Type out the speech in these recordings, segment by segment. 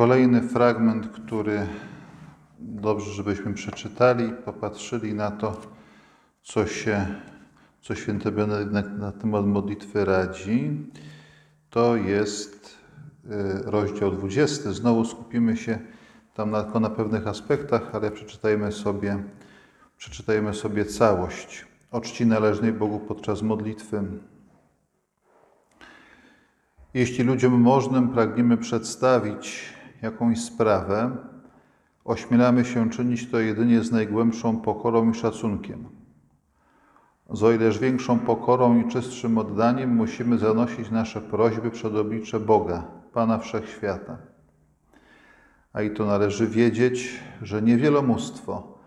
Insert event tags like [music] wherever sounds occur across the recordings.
Kolejny fragment, który dobrze, żebyśmy przeczytali, popatrzyli na to, co się, co święty Benedykt na, temat modlitwy radzi, to jest y, rozdział 20. Znowu skupimy się tam na, tylko na pewnych aspektach, ale przeczytajmy sobie, przeczytajmy sobie całość. O czci należnej Bogu podczas modlitwy. Jeśli ludziom możnym pragniemy przedstawić jakąś sprawę, ośmielamy się czynić to jedynie z najgłębszą pokorą i szacunkiem. Z o ileż większą pokorą i czystszym oddaniem musimy zanosić nasze prośby przed oblicze Boga, Pana Wszechświata. A i to należy wiedzieć, że nie wielomóstwo,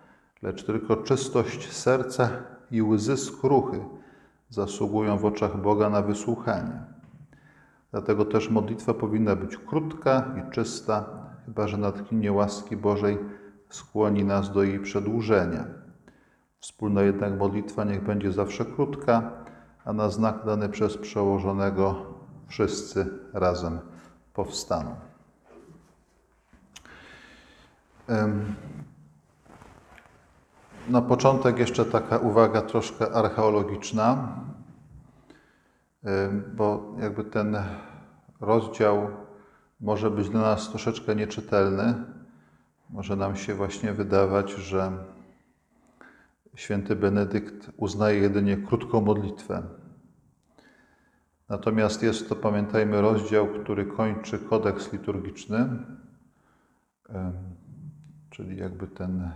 lecz tylko czystość serca i łzy skruchy zasługują w oczach Boga na wysłuchanie. Dlatego też modlitwa powinna być krótka i czysta, chyba że natchnienie łaski Bożej skłoni nas do jej przedłużenia. Wspólna jednak modlitwa niech będzie zawsze krótka, a na znak dany przez przełożonego wszyscy razem powstaną. Na początek jeszcze taka uwaga troszkę archeologiczna bo jakby ten rozdział może być dla nas troszeczkę nieczytelny. Może nam się właśnie wydawać, że święty Benedykt uznaje jedynie krótką modlitwę. Natomiast jest to, pamiętajmy, rozdział, który kończy kodeks liturgiczny, czyli jakby ten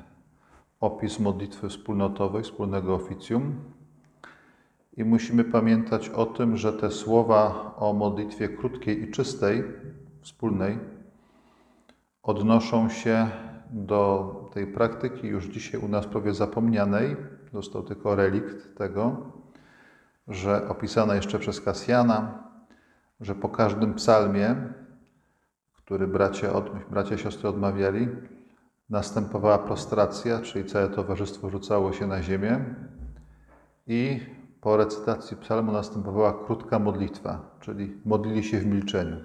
opis modlitwy wspólnotowej, wspólnego oficjum. I musimy pamiętać o tym, że te słowa o modlitwie krótkiej i czystej, wspólnej, odnoszą się do tej praktyki już dzisiaj u nas prawie zapomnianej. Został tylko relikt tego, że opisana jeszcze przez Kasjana, że po każdym psalmie, który bracia, bracia siostry odmawiali, następowała prostracja, czyli całe towarzystwo rzucało się na ziemię i po recytacji psalmu następowała krótka modlitwa, czyli modlili się w milczeniu.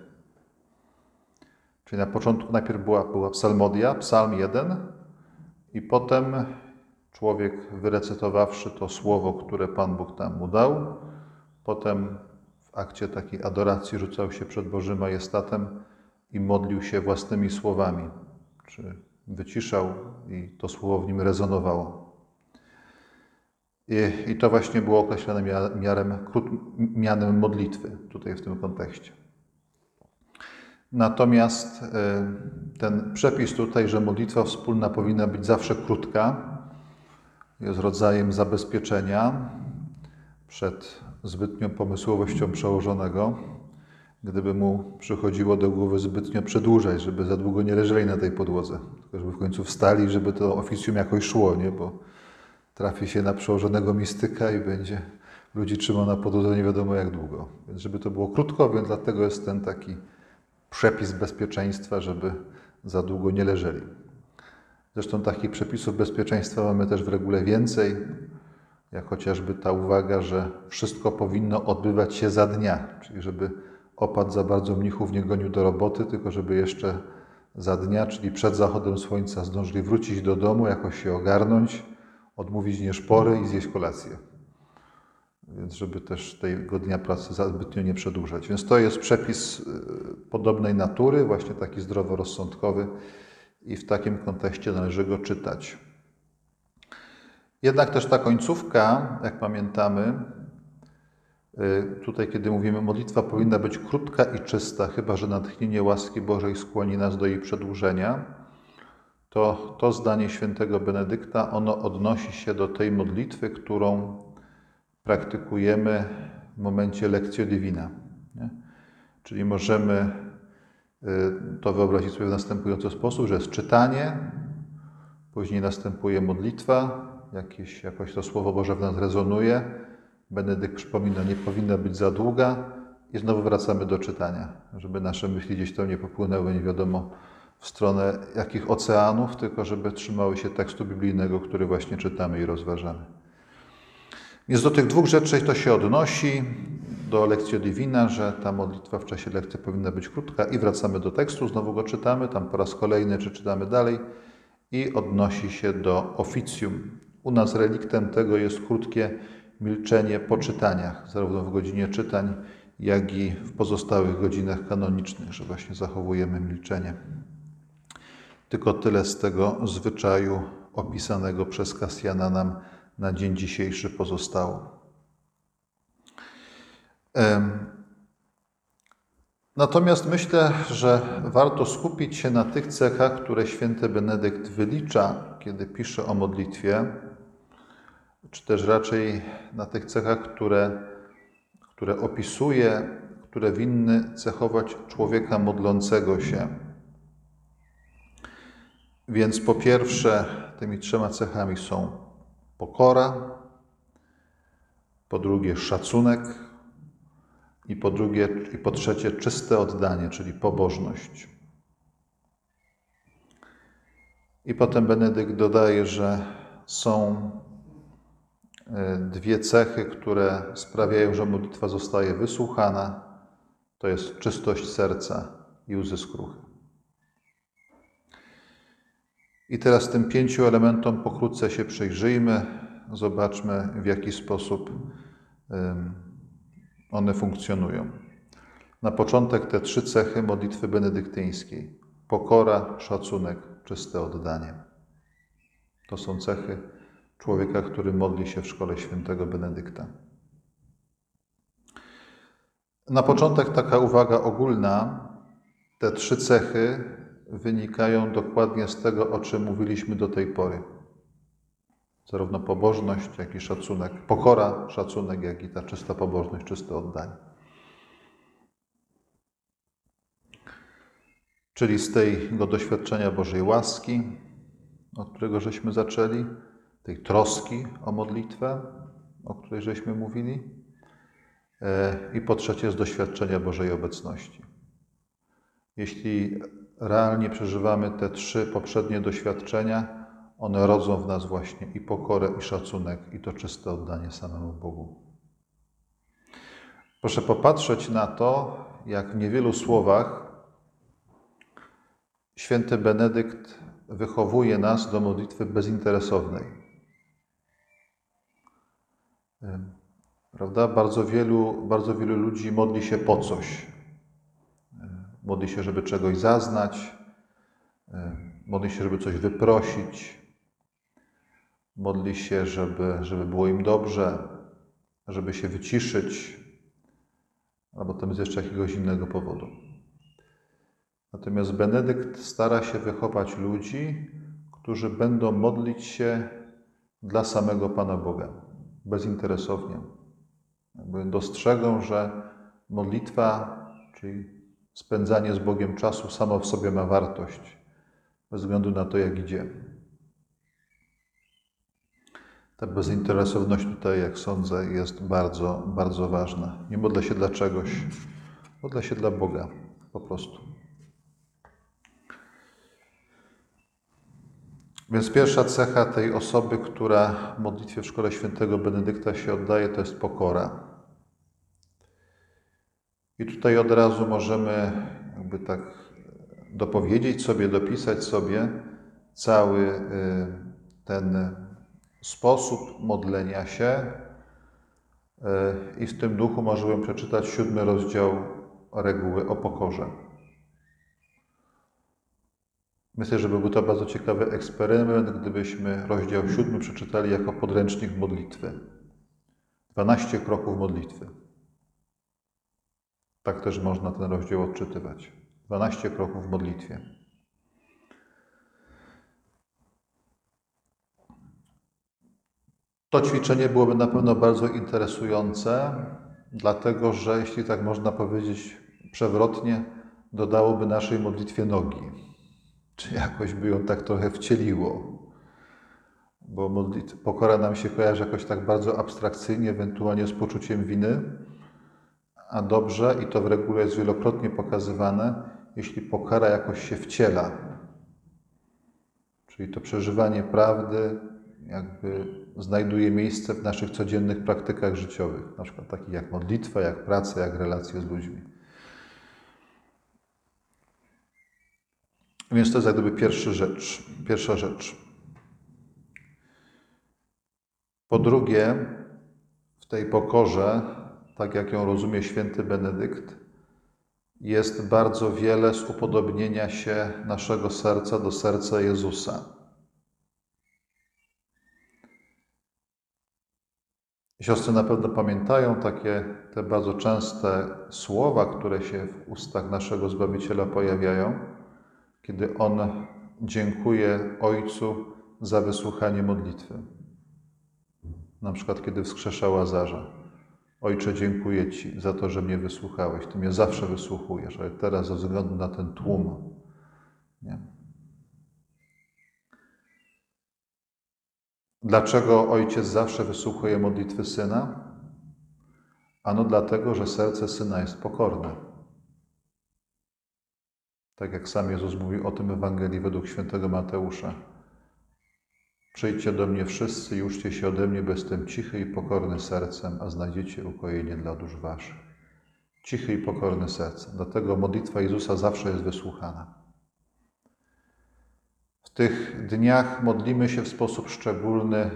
Czyli na początku najpierw była, była psalmodia, psalm 1 i potem człowiek wyrecytowawszy to słowo, które Pan Bóg tam mu dał, potem w akcie takiej adoracji rzucał się przed Bożym Majestatem i modlił się własnymi słowami, czy wyciszał i to słowo w nim rezonowało. I, I, to właśnie było określone miarem, mianem modlitwy tutaj w tym kontekście. Natomiast y, ten przepis tutaj, że modlitwa wspólna powinna być zawsze krótka, jest rodzajem zabezpieczenia przed zbytnią pomysłowością przełożonego, gdyby mu przychodziło do głowy zbytnio przedłużać, żeby za długo nie leżeli na tej podłodze, tylko żeby w końcu wstali, żeby to oficjum jakoś szło, nie? bo trafi się na przełożonego mistyka i będzie ludzi trzymał na podłodze nie wiadomo jak długo. Więc żeby to było krótko, więc dlatego jest ten taki przepis bezpieczeństwa, żeby za długo nie leżeli. Zresztą takich przepisów bezpieczeństwa mamy też w regule więcej, jak chociażby ta uwaga, że wszystko powinno odbywać się za dnia, czyli żeby opad za bardzo mnichów nie gonił do roboty, tylko żeby jeszcze za dnia, czyli przed zachodem słońca zdążyli wrócić do domu, jakoś się ogarnąć, odmówić nieszpory i zjeść kolację. Więc żeby też tego dnia pracy zbytnio nie przedłużać. Więc to jest przepis y, podobnej natury, właśnie taki zdroworozsądkowy i w takim kontekście należy go czytać. Jednak też ta końcówka, jak pamiętamy, y, tutaj kiedy mówimy modlitwa powinna być krótka i czysta, chyba że natchnienie łaski Bożej skłoni nas do jej przedłużenia to to zdanie świętego Benedykta, ono odnosi się do tej modlitwy, którą praktykujemy w momencie lekcji divina. Nie? Czyli możemy y, to wyobrazić sobie w następujący sposób, że jest czytanie, później następuje modlitwa, jakieś, jakoś to Słowo Boże w nas rezonuje, Benedykt przypomina, nie powinna być za długa i znowu wracamy do czytania, żeby nasze myśli gdzieś tam nie popłynęły, nie wiadomo w stronę jakich oceanów, tylko żeby trzymały się tekstu biblijnego, który właśnie czytamy i rozważamy. Więc do tych dwóch rzeczy to się odnosi. do lekcji Divina, że ta modlitwa w czasie lekcji powinna być krótka i wracamy do tekstu, znowu go czytamy, tam po raz kolejny czy czytamy dalej i odnosi się do oficjum. U nas reliktem tego jest krótkie milczenie po czytaniach, zarówno w godzinie czytań, jak i w pozostałych godzinach kanonicznych, że właśnie zachowujemy milczenie. Tylko tyle z tego zwyczaju opisanego przez Kasjana nam na dzień dzisiejszy pozostało. Natomiast myślę, że warto skupić się na tych cechach, które święty Benedykt wylicza, kiedy pisze o modlitwie, czy też raczej na tych cechach, które, które opisuje, które winny cechować człowieka modlącego się. Więc po pierwsze, tymi trzema cechami są pokora, po drugie szacunek i po drugie i po trzecie czyste oddanie, czyli pobożność. I potem Benedykt dodaje, że są e, dwie cechy, które sprawiają, że modlitwa zostaje wysłuchana. To jest czystość serca i łzy skruchy. I teraz tym pięciu elementom pokrótce się przyjrzyjmy, zobaczmy w jaki sposób one funkcjonują. Na początek te trzy cechy modlitwy benedyktyńskiej: pokora, szacunek, czyste oddanie. To są cechy człowieka, który modli się w szkole świętego Benedykta. Na początek taka uwaga ogólna. Te trzy cechy wynikają dokładnie z tego, o czym mówiliśmy do tej pory. Zarówno pobożność, jak i szacunek, pokora, szacunek, jak i ta czysta pobożność, czyste oddanie. Czyli z tego doświadczenia Bożej łaski, od którego żeśmy zaczęli, tej troski o modlitwę, o której żeśmy mówili, e, i po trzecie z doświadczenia Bożej obecności. Jeśli realnie przeżywamy te trzy poprzednie doświadczenia, one rodzą w nas właśnie i pokorę, i szacunek, i to czyste oddanie samemu Bogu. Proszę popatrzeć na to, jak w niewielu słowach święty Benedykt wychowuje nas do modlitwy bezinteresownej. Prawda? Bardzo wielu, bardzo wielu ludzi modli się po coś. Modli się, żeby czegoś zaznać, modli się, żeby coś wyprosić, modli się, żeby, żeby było im dobrze, żeby się wyciszyć, albo tam z jeszcze jakiegoś innego powodu. Natomiast Benedykt stara się wychować ludzi, którzy będą modlić się dla samego Pana Boga, bezinteresownie. Jakby dostrzegą, że modlitwa, czyli spędzanie z Bogiem czasu samo w sobie ma wartość, bez względu na to, jak idzie. Ta bezinteresowność tutaj, jak sądzę, jest bardzo, bardzo ważna. Nie modlę się dla czegoś, modlę się dla Boga po prostu. Więc pierwsza cecha tej osoby, która w modlitwie w szkole świętego Benedykta się oddaje, to jest pokora. I tutaj od razu możemy jakby tak dopowiedzieć sobie, dopisać sobie cały y, ten sposób modlenia się e, i w tym duchu możemy przeczytać siódmy rozdział reguły o pokorze. Myślę, że byłby to bardzo ciekawy eksperyment, gdybyśmy rozdział siódmy przeczytali jako podręcznik modlitwy. 12 kroków modlitwy. Tak też można ten rozdział odczytywać. 12 kroków w modlitwie. To ćwiczenie byłoby na pewno bardzo interesujące, dlatego że, jeśli tak można powiedzieć przewrotnie, dodałoby naszej modlitwie nogi, czy jakoś by ją tak trochę wcieliło. Bo modlit- pokora nam się kojarzy jakoś tak bardzo abstrakcyjnie, ewentualnie z poczuciem winy, a dobrze, i to w regule jest wielokrotnie pokazywane, jeśli pokora jakoś się wciela. Czyli to przeżywanie prawdy, jakby znajduje miejsce w naszych codziennych praktykach życiowych, na przykład takich jak modlitwa, jak praca, jak relacje z ludźmi. Więc to jest jak gdyby pierwsza rzecz. Pierwsza rzecz. Po drugie, w tej pokorze, tak jak ją rozumie święty Benedykt, jest bardzo wiele z upodobnienia się naszego serca do serca Jezusa. Siostry na pewno pamiętają takie te bardzo częste słowa, które się w ustach naszego Zbawiciela pojawiają, kiedy On dziękuje Ojcu za wysłuchanie modlitwy. Na przykład, kiedy wskrzesza Łazarza. Ojcze, dziękuję Ci za to, że mnie wysłuchałeś. Ty mnie zawsze wysłuchujesz, ale teraz ze względu na ten tłum. Nie? Dlaczego ojciec zawsze wysłuchuje modlitwy syna? Ano dlatego, że serce syna jest pokorne. Tak jak sam Jezus mówi o tym Ewangelii według świętego Mateusza. Przyjdźcie do mnie wszyscy i uczcie się ode mnie, bo jestem cichy i pokorny sercem, a znajdziecie ukojenie dla dusz waszych. Cichy i pokorny sercem. Dlatego modlitwa Jezusa zawsze jest wysłuchana. W tych dniach modlimy się w sposób szczególny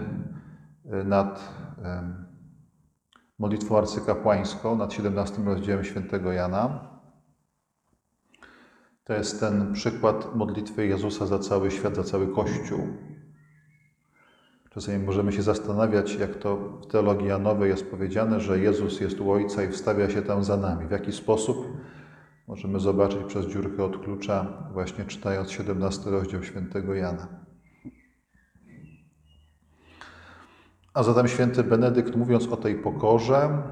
y, nad modlitwą arcykapłańską, nad 17 rozdziałem świętego Jana. To jest ten przykład modlitwy Jezusa za cały świat, za cały Kościół. Czasami możemy się zastanawiać, jak to w teologii Janowej jest powiedziane, że Jezus jest u Ojca i wstawia się tam za nami. W jaki sposób? Możemy zobaczyć przez dziurkę od klucza, właśnie czytając 17 rozdział świętego Jana. A zatem święty Benedykt, mówiąc o tej pokorze,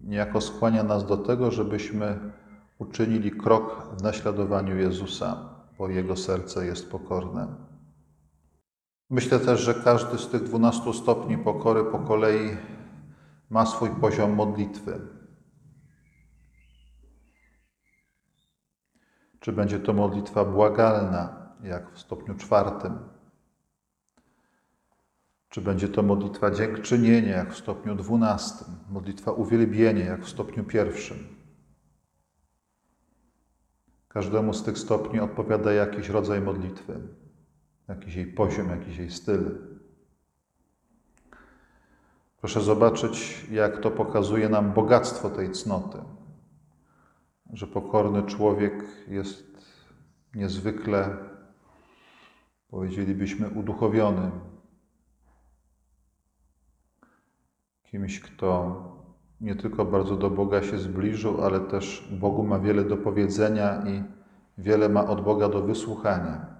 niejako skłania nas do tego, żebyśmy uczynili krok w naśladowaniu Jezusa, bo Jego serce jest pokorne. Myślę też, że każdy z tych dwunastu stopni pokory po kolei ma swój poziom modlitwy. Czy będzie to modlitwa błagalna, jak w stopniu czwartym? Czy będzie to modlitwa dziękczynienia, jak w stopniu dwunastym? Modlitwa uwielbienia, jak w stopniu pierwszym? Każdemu z tych stopni odpowiada jakiś rodzaj modlitwy, jakiś jej poziom, jakiś jej styl. Proszę zobaczyć, jak to pokazuje nam bogactwo tej cnoty że pokorny człowiek jest niezwykle, powiedzielibyśmy, uduchowionym. Kimś, kto nie tylko bardzo do Boga się zbliżył, ale też Bogu ma wiele do powiedzenia i wiele ma od Boga do wysłuchania.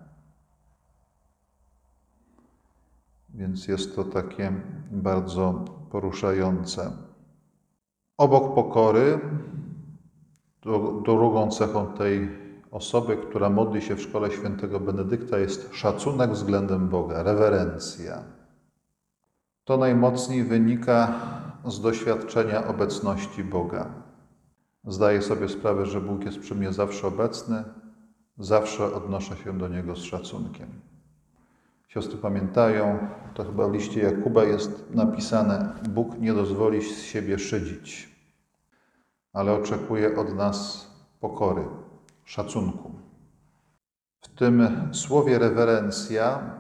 Więc jest to takie bardzo poruszające. Obok pokory Drugą cechą tej osoby, która modli się w szkole świętego Benedykta, jest szacunek względem Boga, rewerencja. To najmocniej wynika z doświadczenia obecności Boga. Zdaję sobie sprawę, że Bóg jest przy mnie zawsze obecny, zawsze odnoszę się do Niego z szacunkiem. Siostry pamiętają, to chyba w liście Jakuba jest napisane: Bóg nie dozwoli z siebie szydzić ale oczekuje od nas pokory, szacunku. W tym słowie rewerencja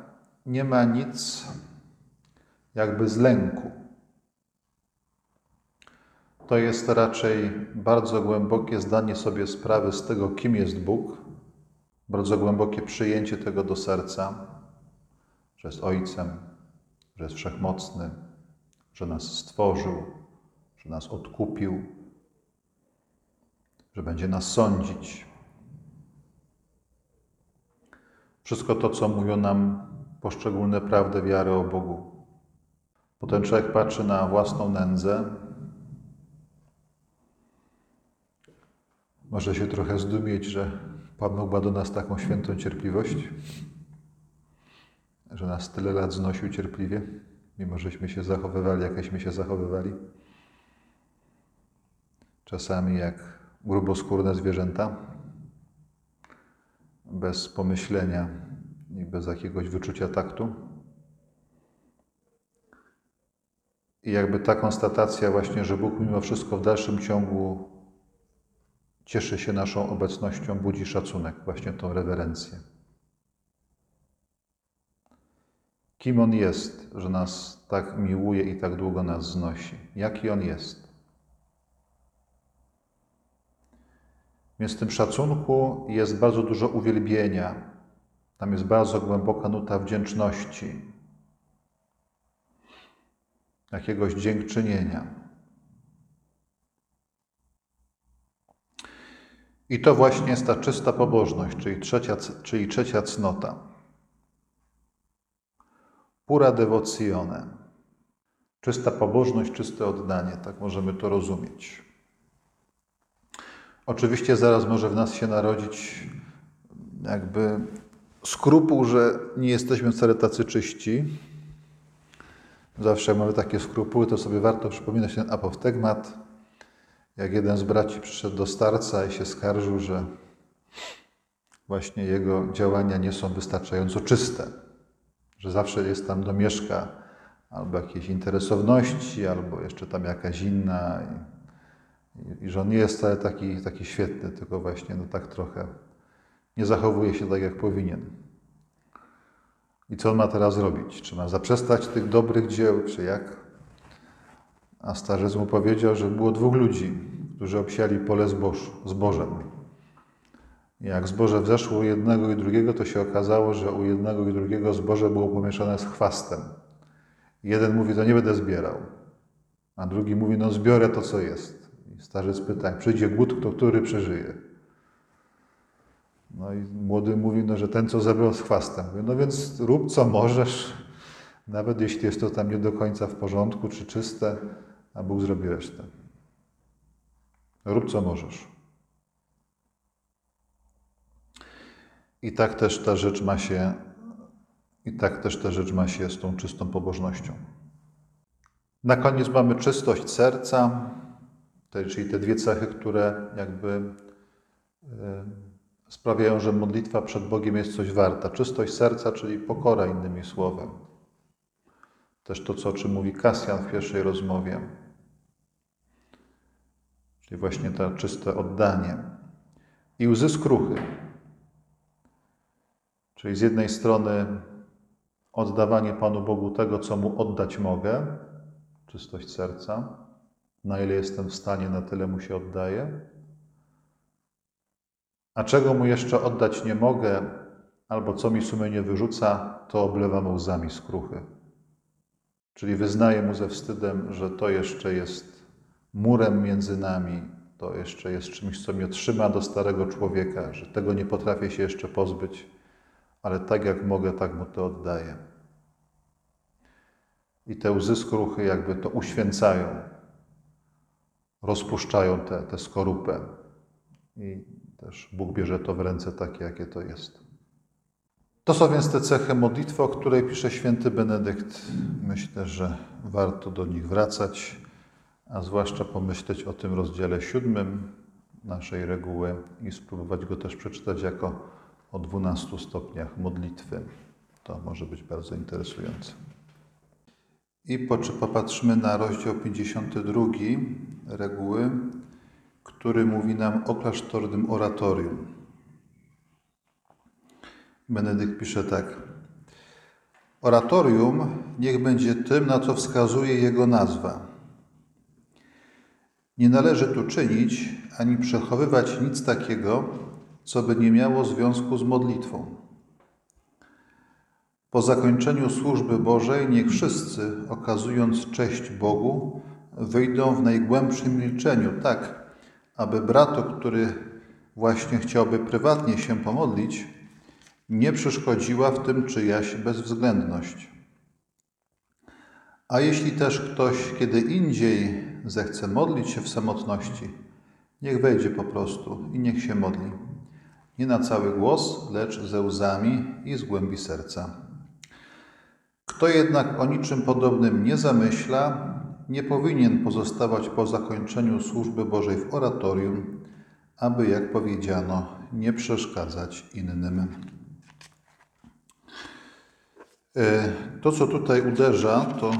nie ma nic jakby z lęku. To jest raczej bardzo głębokie zdanie sobie sprawy z tego, kim jest Bóg, bardzo głębokie przyjęcie tego do serca, że jest Ojcem, że jest wszechmocny, że nas stworzył, że nas odkupił, że będzie nas sądzić. Wszystko to, co mówią nam poszczególne prawdy wiary o Bogu. Potem człowiek patrzy na własną nędzę, może się trochę zdumieć, że Pan Bóg ma do nas taką świętą cierpliwość, że nas tyle lat znosił cierpliwie, mimo żeśmy się zachowywali, jakśmy się zachowywali. Czasami jak gruboskórne zwierzęta, bez pomyślenia i bez jakiegoś wyczucia taktu. I jakby ta konstatacja właśnie, że Bóg mimo wszystko w dalszym ciągu cieszy się naszą obecnością, budzi szacunek, właśnie tą rewerencję. Kim On jest, że nas tak miłuje i tak długo nas znosi? Jaki On jest? Więc w tym szacunku jest bardzo dużo uwielbienia. Tam jest bardzo głęboka nuta wdzięczności, jakiegoś dziękczynienia. I to właśnie jest ta czysta pobożność, czyli trzecia, czyli trzecia cnota. Pura devozione. Czysta pobożność, czyste oddanie, tak możemy to rozumieć. Oczywiście zaraz może w nas się narodzić jakby skrupuł, że nie jesteśmy wcale tacy czyści. Zawsze jak mamy takie skrupuły, to sobie warto przypominać ten apoftegmat, jak jeden z braci przyszedł do starca i się skarżył, że właśnie jego działania nie są wystarczająco czyste, że zawsze jest tam domieszka albo jakieś interesowności, albo jeszcze tam jakaś inna i, i że on nie jest wcale taki, taki świetny, tylko właśnie no tak trochę nie zachowuje się tak, jak powinien. I co on ma teraz robić? Czy ma zaprzestać tych dobrych dzieł, czy jak? A starzec mu powiedział, że było dwóch ludzi, którzy obsiali pole zboż, zbożem. Jak zboże wzeszło u jednego i drugiego, to się okazało, że u jednego i drugiego zboże było pomieszane z chwastem. Jeden mówi, to nie będę zbierał. A drugi mówi, no zbiorę to, co jest. I starzec pyta, przyjdzie głód, to który przeżyje? No i młody mówi, no, że ten, co zebrał z chwastem. Mówi, no więc rób, co możesz, nawet jeśli jest to tam nie do końca w porządku czy czyste, a Bóg zrobi resztę. Rób, co możesz. I tak też ta rzecz ma się, i tak też ta rzecz ma się z tą czystą pobożnością. Na koniec mamy czystość serca, czyli te dwie cechy, które jakby sprawiają, że modlitwa przed Bogiem jest coś warta. Czystość serca, czyli pokora, innymi słowy. Też to, co, o czym mówi Kasjan w pierwszej rozmowie. Czyli właśnie to czyste oddanie. I łzy skruchy. Czyli z jednej strony oddawanie Panu Bogu tego, co Mu oddać mogę, czystość serca. Na ile jestem w stanie, na tyle Mu się oddaję. A czego Mu jeszcze oddać nie mogę, albo co mi sumienie wyrzuca, to oblewam łzami skruchy. Czyli wyznaję Mu ze wstydem, że to jeszcze jest murem między nami, to jeszcze jest czymś, co mnie trzyma do starego człowieka, że tego nie potrafię się jeszcze pozbyć, ale tak jak mogę, tak Mu to oddaję. I te łzy skruchy jakby to uświęcają, rozpuszczają tę te, te skorupę. I też Bóg bierze to w ręce takie, jakie to jest. To są więc te cechy modlitwy, o której pisze święty Benedykt. Myślę, że warto do nich wracać, a zwłaszcza pomyśleć o tym rozdziale siódmym naszej reguły i spróbować go też przeczytać jako o 12 stopniach modlitwy. To może być bardzo interesujące. I popatrzmy na rozdział 52 reguły, który mówi nam o klasztornym oratorium. Benedykt pisze tak. Oratorium niech będzie tym, na co wskazuje jego nazwa. Nie należy tu czynić ani przechowywać nic takiego, co by nie miało związku z modlitwą. Po zakończeniu służby Bożej niech wszyscy, okazując cześć Bogu, wyjdą w najgłębszym milczeniu, tak, aby bratu, który właśnie chciałby prywatnie się pomodlić, nie przeszkodziła w tym czyjaś bezwzględność. A jeśli też ktoś kiedy indziej zechce modlić się w samotności, niech wejdzie po prostu i niech się modli. Nie na cały głos, lecz ze łzami i z głębi serca. Kto jednak o niczym podobnym nie zamyśla, nie powinien pozostawać po zakończeniu służby Bożej w oratorium, aby, jak powiedziano, nie przeszkadzać innym. E, to, co tutaj uderza, to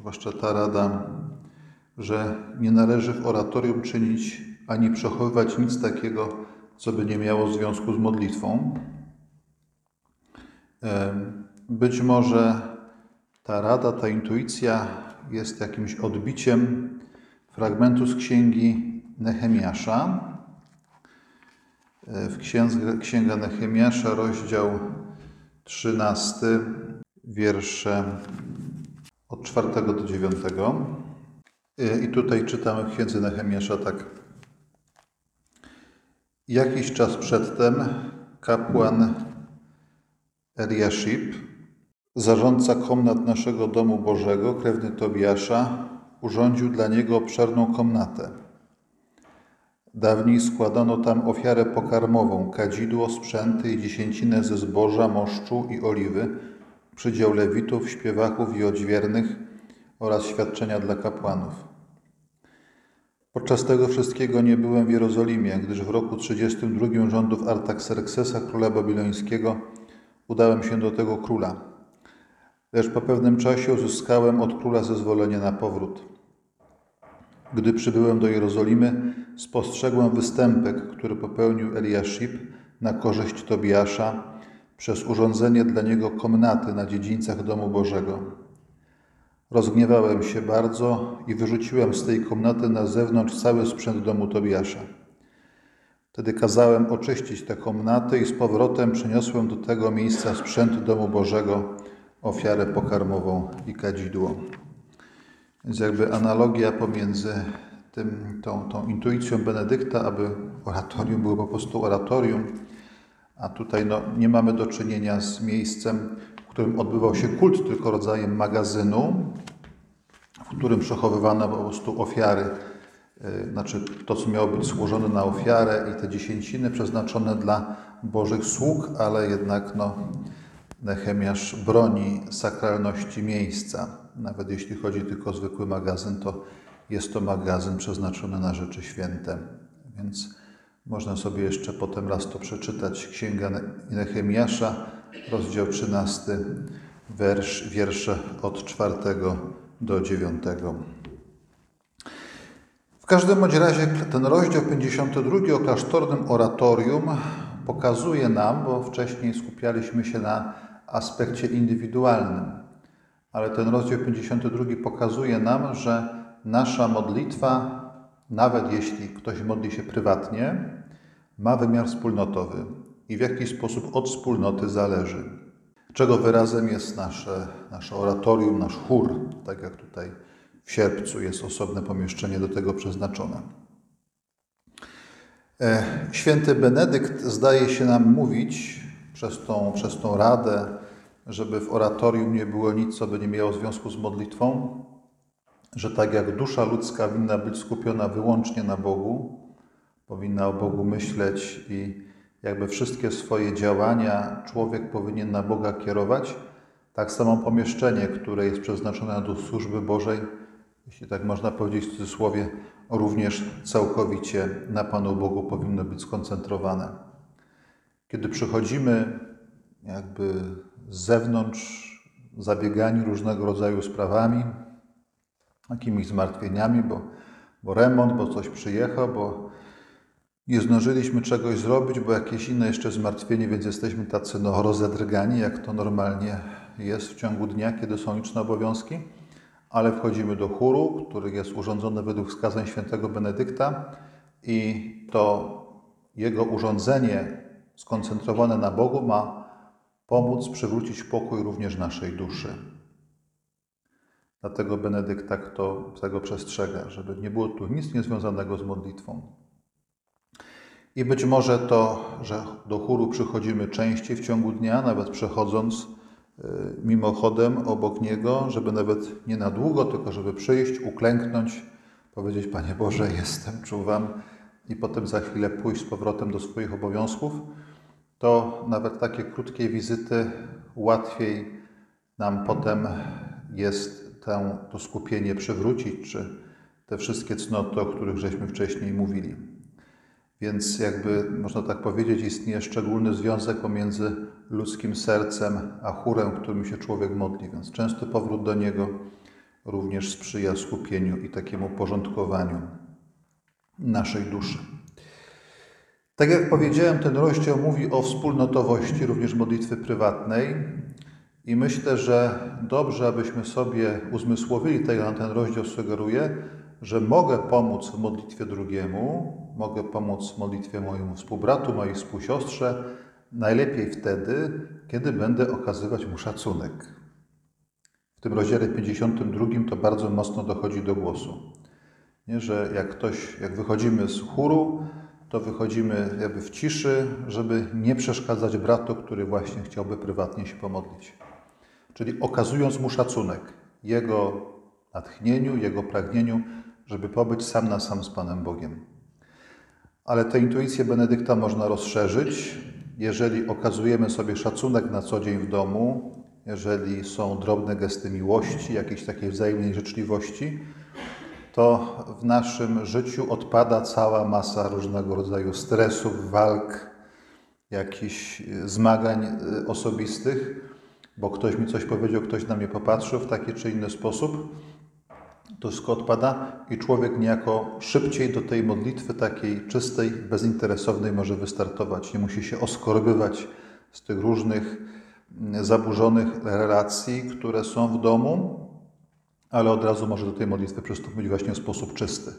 zwłaszcza ta rada, że nie należy w oratorium czynić ani przechowywać nic takiego, co by nie miało związku z modlitwą. Być może ta rada, ta intuicja jest jakimś odbiciem fragmentu z księgi Nehemiasza. W księdze, Księga Nehemiasza, rozdział 13, wiersze od 4 do 9. I tutaj czytamy w księdze Nehemiasza tak. Jakiś czas przedtem kapłan Eliashib, zarządca komnat naszego domu Bożego, krewny Tobiasza, urządził dla niego obszerną komnatę. Dawniej składano tam ofiarę pokarmową, kadzidło, sprzęty i dziesięcinę ze zboża, moszczu i oliwy, przydział lewitów, śpiewaków i odźwiernych oraz świadczenia dla kapłanów. Podczas tego wszystkiego nie byłem w Jerozolimie, gdyż w roku 32 rządów Artaxerxesa, króla babilońskiego, udałem się do tego króla. Lecz po pewnym czasie uzyskałem od króla zezwolenie na powrót. Gdy przybyłem do Jerozolimy, spostrzegłem występek, który popełnił Eliaszib na korzyść Tobiasza przez urządzenie dla niego komnaty na dziedzińcach domu Bożego. Rozgniewałem się bardzo i wyrzuciłem z tej komnaty na zewnątrz cały sprzęt domu Tobiasza. Wtedy kazałem oczyścić tę komnatę i z powrotem przyniosłem do tego miejsca sprzęt domu Bożego, ofiarę pokarmową i kadzidło. Więc jakby analogia pomiędzy tym, tą, tą intuicją Benedykta, aby oratorium było po prostu oratorium, a tutaj no, nie mamy do czynienia z miejscem, którym odbywał się kult, tylko rodzajem magazynu, w którym przechowywano po prostu ofiary, y, znaczy to, co miało być złożone na ofiarę i te dziesięciny przeznaczone dla Bożych sług, ale jednak no, Nehemiasz broni sakralności miejsca. Nawet jeśli chodzi tylko o zwykły magazyn, to jest to magazyn przeznaczony na rzeczy święte. Więc można sobie jeszcze potem raz to przeczytać. Księga Nehemiasza, rozdział 13, wersz, wiersze od 4 do 9. W każdym bądź razie ten rozdział 52 o klasztornym oratorium pokazuje nam, bo wcześniej skupialiśmy się na aspekcie indywidualnym, ale ten rozdział 52 pokazuje nam, że nasza modlitwa, nawet jeśli ktoś modli się prywatnie, ma wymiar wspólnotowy i w jakiś sposób od wspólnoty zależy. Czego wyrazem jest nasze, nasze oratorium, nasz chór, tak jak tutaj w sierpcu jest osobne pomieszczenie do tego przeznaczone. E, święty Benedykt zdaje się nam mówić przez tą, przez tą radę, żeby w oratorium nie było nic, co by nie miało związku z modlitwą, że tak jak dusza ludzka winna być skupiona wyłącznie na Bogu, powinna o Bogu myśleć i jakby wszystkie swoje działania człowiek powinien na Boga kierować, tak samo pomieszczenie, które jest przeznaczone do służby Bożej, jeśli tak można powiedzieć w cudzysłowie, również całkowicie na Panu Bogu powinno być skoncentrowane. Kiedy przychodzimy jakby z zewnątrz, zabiegani różnego rodzaju sprawami, jakimiś zmartwieniami, bo, bo remont, bo coś przyjechał, bo nie zdążyliśmy czegoś zrobić, bo jakieś inne jeszcze zmartwienie, więc jesteśmy tacy no, rozedrgani, jak to normalnie jest w ciągu dnia, kiedy są liczne obowiązki, ale wchodzimy do chóru, który jest urządzony według wskazań świętego Benedykta i to jego urządzenie skoncentrowane na Bogu ma pomóc przywrócić pokój również naszej duszy. Dlatego Benedykt tak to, tego przestrzega, żeby nie było tu nic niezwiązanego z modlitwą. I być może to, że do chóru przychodzimy częściej w ciągu dnia, nawet przechodząc y, mimochodem obok niego, żeby nawet nie na długo, tylko żeby przyjść, uklęknąć, powiedzieć: Panie Boże, [laughs] jestem, czuwam, i potem za chwilę pójść z powrotem do swoich obowiązków, to nawet takie krótkie wizyty łatwiej nam potem jest tę, to skupienie przywrócić, czy te wszystkie cnoty, o których żeśmy wcześniej mówili. Więc jakby można tak powiedzieć, istnieje szczególny związek pomiędzy ludzkim sercem a chórem, którym się człowiek modli. Więc częsty powrót do niego również sprzyja skupieniu i takiemu porządkowaniu naszej duszy. Tak jak powiedziałem, ten rozdział mówi o wspólnotowości, również modlitwy prywatnej. I myślę, że dobrze, abyśmy sobie uzmysłowili, tak jak ten rozdział sugeruje, że mogę pomóc w modlitwie drugiemu, mogę pomóc w modlitwie mojemu współbratu, mojej współsiostrze, najlepiej wtedy, kiedy będę okazywać mu szacunek. W tym rozdziale 52 to bardzo mocno dochodzi do głosu. Nie, że jak ktoś, jak wychodzimy z chóru, to wychodzimy jakby w ciszy, żeby nie przeszkadzać bratu, który właśnie chciałby prywatnie się pomodlić. Czyli okazując mu szacunek, jego natchnieniu, jego pragnieniu, żeby pobyć sam na sam z Panem Bogiem. Ale tę intuicję Benedykta można rozszerzyć, jeżeli okazujemy sobie szacunek na co dzień w domu, jeżeli są drobne gesty miłości, jakiejś takiej wzajemnej życzliwości, to w naszym życiu odpada cała masa różnego rodzaju stresów, walk, jakichś zmagań y, osobistych, bo ktoś mi coś powiedział, ktoś na mnie popatrzył w taki czy inny sposób. Wszystko odpada i człowiek niejako szybciej do tej modlitwy takiej czystej, bezinteresownej może wystartować. Nie musi się oskorbywać z tych różnych mm, zaburzonych relacji, które są w domu, ale od razu może do tej modlitwy przystąpić właśnie w sposób czysty.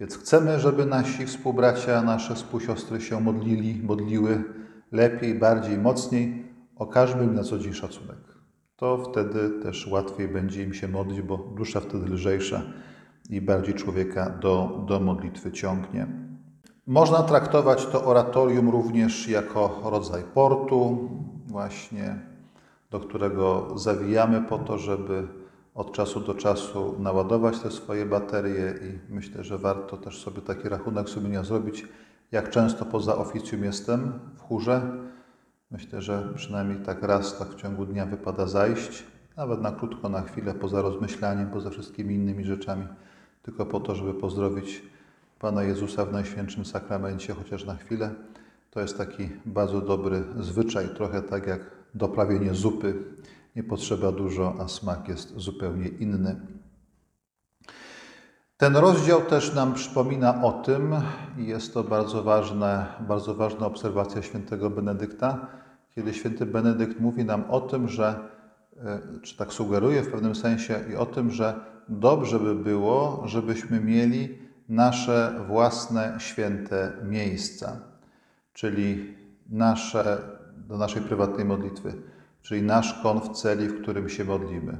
Więc chcemy, żeby nasi współbracia, nasze współsiostry się modlili, modliły lepiej, bardziej, mocniej. Okażmy im na co dzień szacunek. To wtedy też łatwiej będzie im się modlić, bo dusza wtedy lżejsza i bardziej człowieka do, do modlitwy ciągnie. Można traktować to oratorium również jako rodzaj portu, właśnie do którego zawijamy po to, żeby od czasu do czasu naładować te swoje baterie i myślę, że warto też sobie taki rachunek sumienia zrobić, jak często poza oficjum jestem w chórze. Myślę, że przynajmniej tak raz tak w ciągu dnia wypada zajść, nawet na krótko, na chwilę, poza rozmyślaniem, poza wszystkimi innymi rzeczami, tylko po to, żeby pozdrowić Pana Jezusa w Najświętszym Sakramencie, chociaż na chwilę. To jest taki bardzo dobry zwyczaj, trochę tak jak doprawienie zupy nie potrzeba dużo, a smak jest zupełnie inny. Ten rozdział też nam przypomina o tym, i jest to bardzo, ważne, bardzo ważna obserwacja świętego Benedykta, kiedy święty Benedykt mówi nam o tym, że, e, czy tak sugeruje w pewnym sensie, i o tym, że dobrze by było, żebyśmy mieli nasze własne święte miejsca, czyli nasze, do naszej prywatnej modlitwy czyli nasz kąt w celi, w którym się modlimy.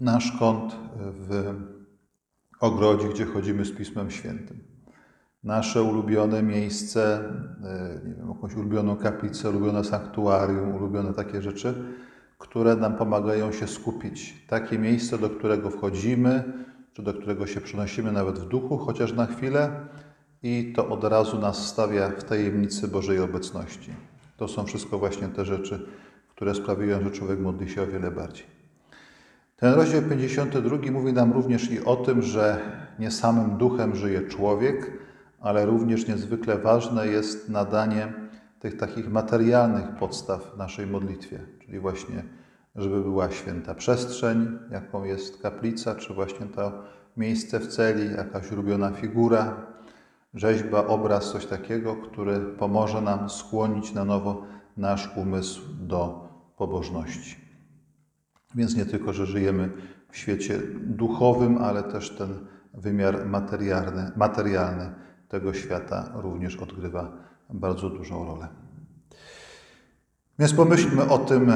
Nasz kąt w ogrodzie, gdzie chodzimy z Pismem Świętym. Nasze ulubione miejsce, e, nie wiem, jakąś ulubioną kaplicę, ulubione sanktuarium, ulubione takie rzeczy, które nam pomagają się skupić. Takie miejsce, do którego wchodzimy, czy do którego się przenosimy nawet w duchu, chociaż na chwilę, i to od razu nas stawia w tajemnicy Bożej obecności. To są wszystko właśnie te rzeczy, które sprawiają, że człowiek modli się o wiele bardziej. Ten rozdział 52 mówi nam również i o tym, że nie samym duchem żyje człowiek, ale również niezwykle ważne jest nadanie tych takich materialnych podstaw naszej modlitwie, czyli właśnie, żeby była święta przestrzeń, jaką jest kaplica, czy właśnie to miejsce w celi, jakaś ulubiona figura, rzeźba, obraz, coś takiego, który pomoże nam skłonić na nowo nasz umysł do pobożności. Więc nie tylko, że żyjemy w świecie duchowym, ale też ten wymiar materialny, materialny tego świata również odgrywa bardzo dużą rolę. Więc pomyślmy o tym,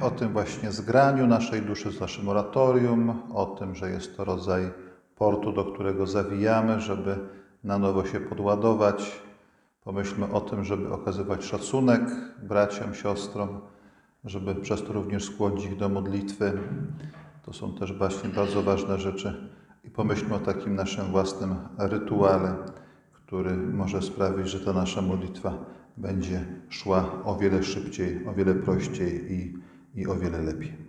o tym właśnie zgraniu naszej duszy z naszym oratorium, o tym, że jest to rodzaj portu, do którego zawijamy, żeby na nowo się podładować. Pomyślmy o tym, żeby okazywać szacunek braciom, siostrom, żeby przez to również skłonić ich do modlitwy. To są też właśnie bardzo ważne rzeczy. I pomyślmy o takim naszym własnym rytuale, który może sprawić, że ta nasza modlitwa będzie szła o wiele szybciej, o wiele prościej i, i o wiele lepiej.